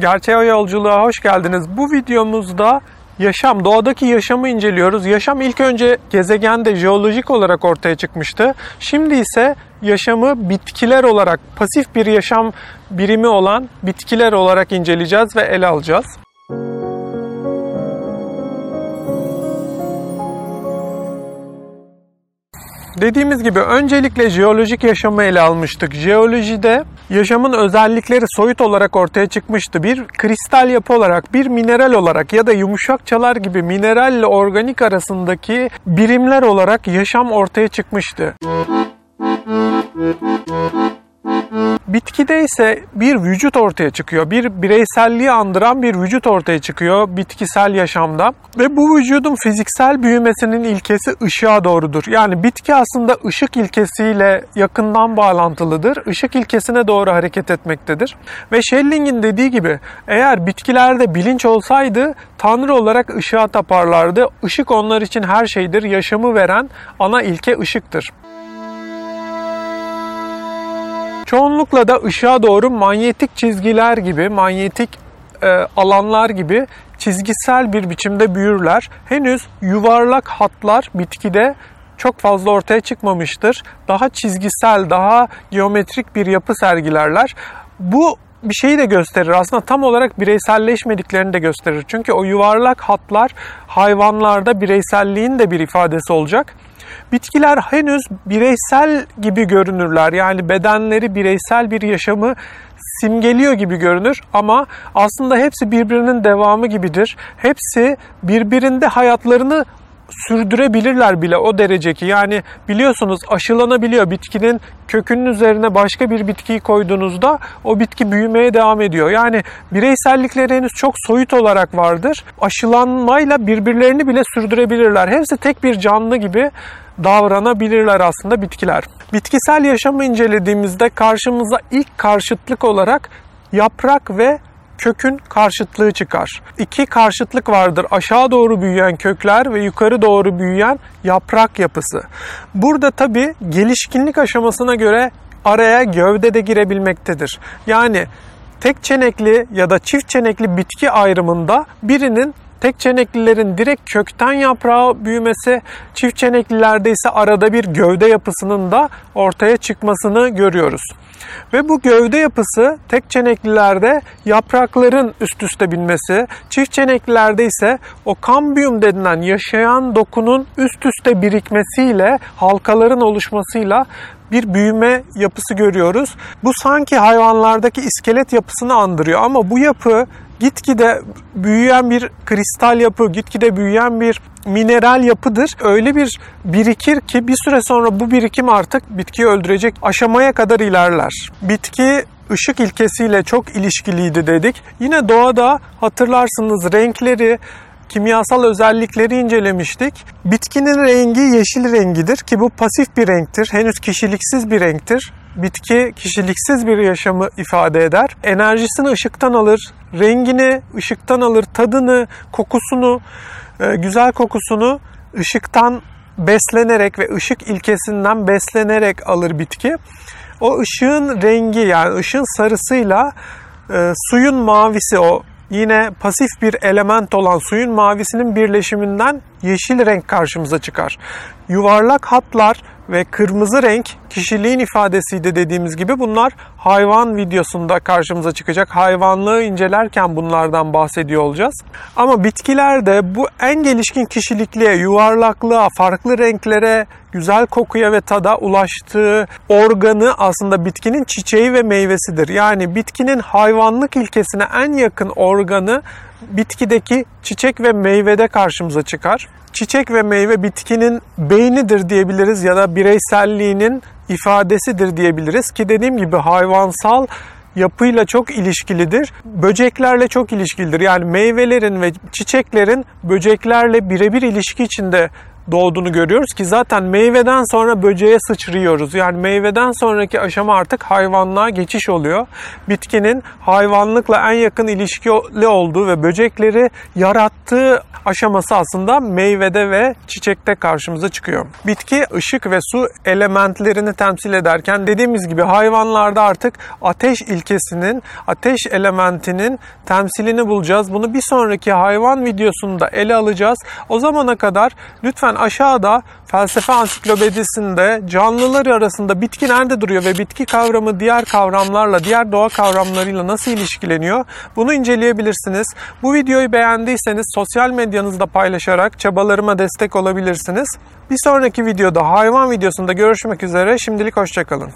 Gerçeğe yolculuğa hoş geldiniz. Bu videomuzda yaşam, doğadaki yaşamı inceliyoruz. Yaşam ilk önce gezegende jeolojik olarak ortaya çıkmıştı. Şimdi ise yaşamı bitkiler olarak, pasif bir yaşam birimi olan bitkiler olarak inceleyeceğiz ve ele alacağız. Dediğimiz gibi öncelikle jeolojik yaşamı ele almıştık. Jeolojide yaşamın özellikleri soyut olarak ortaya çıkmıştı. Bir kristal yapı olarak, bir mineral olarak ya da yumuşakçalar gibi mineralle organik arasındaki birimler olarak yaşam ortaya çıkmıştı. Bitkide ise bir vücut ortaya çıkıyor. Bir bireyselliği andıran bir vücut ortaya çıkıyor bitkisel yaşamda. Ve bu vücudun fiziksel büyümesinin ilkesi ışığa doğrudur. Yani bitki aslında ışık ilkesiyle yakından bağlantılıdır. Işık ilkesine doğru hareket etmektedir. Ve Schelling'in dediği gibi eğer bitkilerde bilinç olsaydı Tanrı olarak ışığa taparlardı. Işık onlar için her şeydir. Yaşamı veren ana ilke ışıktır. Çoğunlukla da ışığa doğru manyetik çizgiler gibi, manyetik e, alanlar gibi çizgisel bir biçimde büyürler. Henüz yuvarlak hatlar bitkide çok fazla ortaya çıkmamıştır. Daha çizgisel, daha geometrik bir yapı sergilerler. Bu bir şeyi de gösterir. Aslında tam olarak bireyselleşmediklerini de gösterir. Çünkü o yuvarlak hatlar hayvanlarda bireyselliğin de bir ifadesi olacak. Bitkiler henüz bireysel gibi görünürler. Yani bedenleri bireysel bir yaşamı simgeliyor gibi görünür ama aslında hepsi birbirinin devamı gibidir. Hepsi birbirinde hayatlarını sürdürebilirler bile o derece ki yani biliyorsunuz aşılanabiliyor bitkinin kökünün üzerine başka bir bitkiyi koyduğunuzda o bitki büyümeye devam ediyor. Yani bireysellikleri henüz çok soyut olarak vardır. Aşılanmayla birbirlerini bile sürdürebilirler. Hepsi tek bir canlı gibi davranabilirler aslında bitkiler. Bitkisel yaşamı incelediğimizde karşımıza ilk karşıtlık olarak yaprak ve kökün karşıtlığı çıkar. İki karşıtlık vardır. Aşağı doğru büyüyen kökler ve yukarı doğru büyüyen yaprak yapısı. Burada tabi gelişkinlik aşamasına göre araya gövde de girebilmektedir. Yani tek çenekli ya da çift çenekli bitki ayrımında birinin tek çeneklilerin direkt kökten yaprağı büyümesi, çift çeneklilerde ise arada bir gövde yapısının da ortaya çıkmasını görüyoruz. Ve bu gövde yapısı tek çeneklilerde yaprakların üst üste binmesi, çift çeneklilerde ise o kambiyum denilen yaşayan dokunun üst üste birikmesiyle, halkaların oluşmasıyla bir büyüme yapısı görüyoruz. Bu sanki hayvanlardaki iskelet yapısını andırıyor ama bu yapı gitgide büyüyen bir kristal yapı, gitgide büyüyen bir mineral yapıdır. Öyle bir birikir ki bir süre sonra bu birikim artık bitkiyi öldürecek aşamaya kadar ilerler. Bitki ışık ilkesiyle çok ilişkiliydi dedik. Yine doğada hatırlarsınız renkleri, kimyasal özellikleri incelemiştik. Bitkinin rengi yeşil rengidir ki bu pasif bir renktir. Henüz kişiliksiz bir renktir. Bitki kişiliksiz bir yaşamı ifade eder. Enerjisini ışıktan alır, rengini ışıktan alır, tadını, kokusunu, e, güzel kokusunu ışıktan beslenerek ve ışık ilkesinden beslenerek alır bitki. O ışığın rengi yani ışığın sarısıyla e, suyun mavisi o yine pasif bir element olan suyun mavisinin birleşiminden yeşil renk karşımıza çıkar. Yuvarlak hatlar ve kırmızı renk kişiliğin ifadesiydi dediğimiz gibi bunlar hayvan videosunda karşımıza çıkacak. Hayvanlığı incelerken bunlardan bahsediyor olacağız. Ama bitkilerde bu en gelişkin kişilikliğe, yuvarlaklığa, farklı renklere, güzel kokuya ve tada ulaştığı organı aslında bitkinin çiçeği ve meyvesidir. Yani bitkinin hayvanlık ilkesine en yakın organı bitkideki çiçek ve meyvede karşımıza çıkar. Çiçek ve meyve bitkinin beynidir diyebiliriz ya da bireyselliğinin ifadesidir diyebiliriz ki dediğim gibi hayvansal yapıyla çok ilişkilidir. Böceklerle çok ilişkilidir. Yani meyvelerin ve çiçeklerin böceklerle birebir ilişki içinde doğduğunu görüyoruz ki zaten meyveden sonra böceğe sıçrıyoruz. Yani meyveden sonraki aşama artık hayvanlığa geçiş oluyor. Bitkinin hayvanlıkla en yakın ilişkili olduğu ve böcekleri yarattığı aşaması aslında meyvede ve çiçekte karşımıza çıkıyor. Bitki ışık ve su elementlerini temsil ederken dediğimiz gibi hayvanlarda artık ateş ilkesinin, ateş elementinin temsilini bulacağız. Bunu bir sonraki hayvan videosunda ele alacağız. O zamana kadar lütfen aşağıda felsefe ansiklopedisinde canlılar arasında bitki nerede duruyor ve bitki kavramı diğer kavramlarla, diğer doğa kavramlarıyla nasıl ilişkileniyor? Bunu inceleyebilirsiniz. Bu videoyu beğendiyseniz sosyal medyanızda paylaşarak çabalarıma destek olabilirsiniz. Bir sonraki videoda hayvan videosunda görüşmek üzere. Şimdilik hoşçakalın.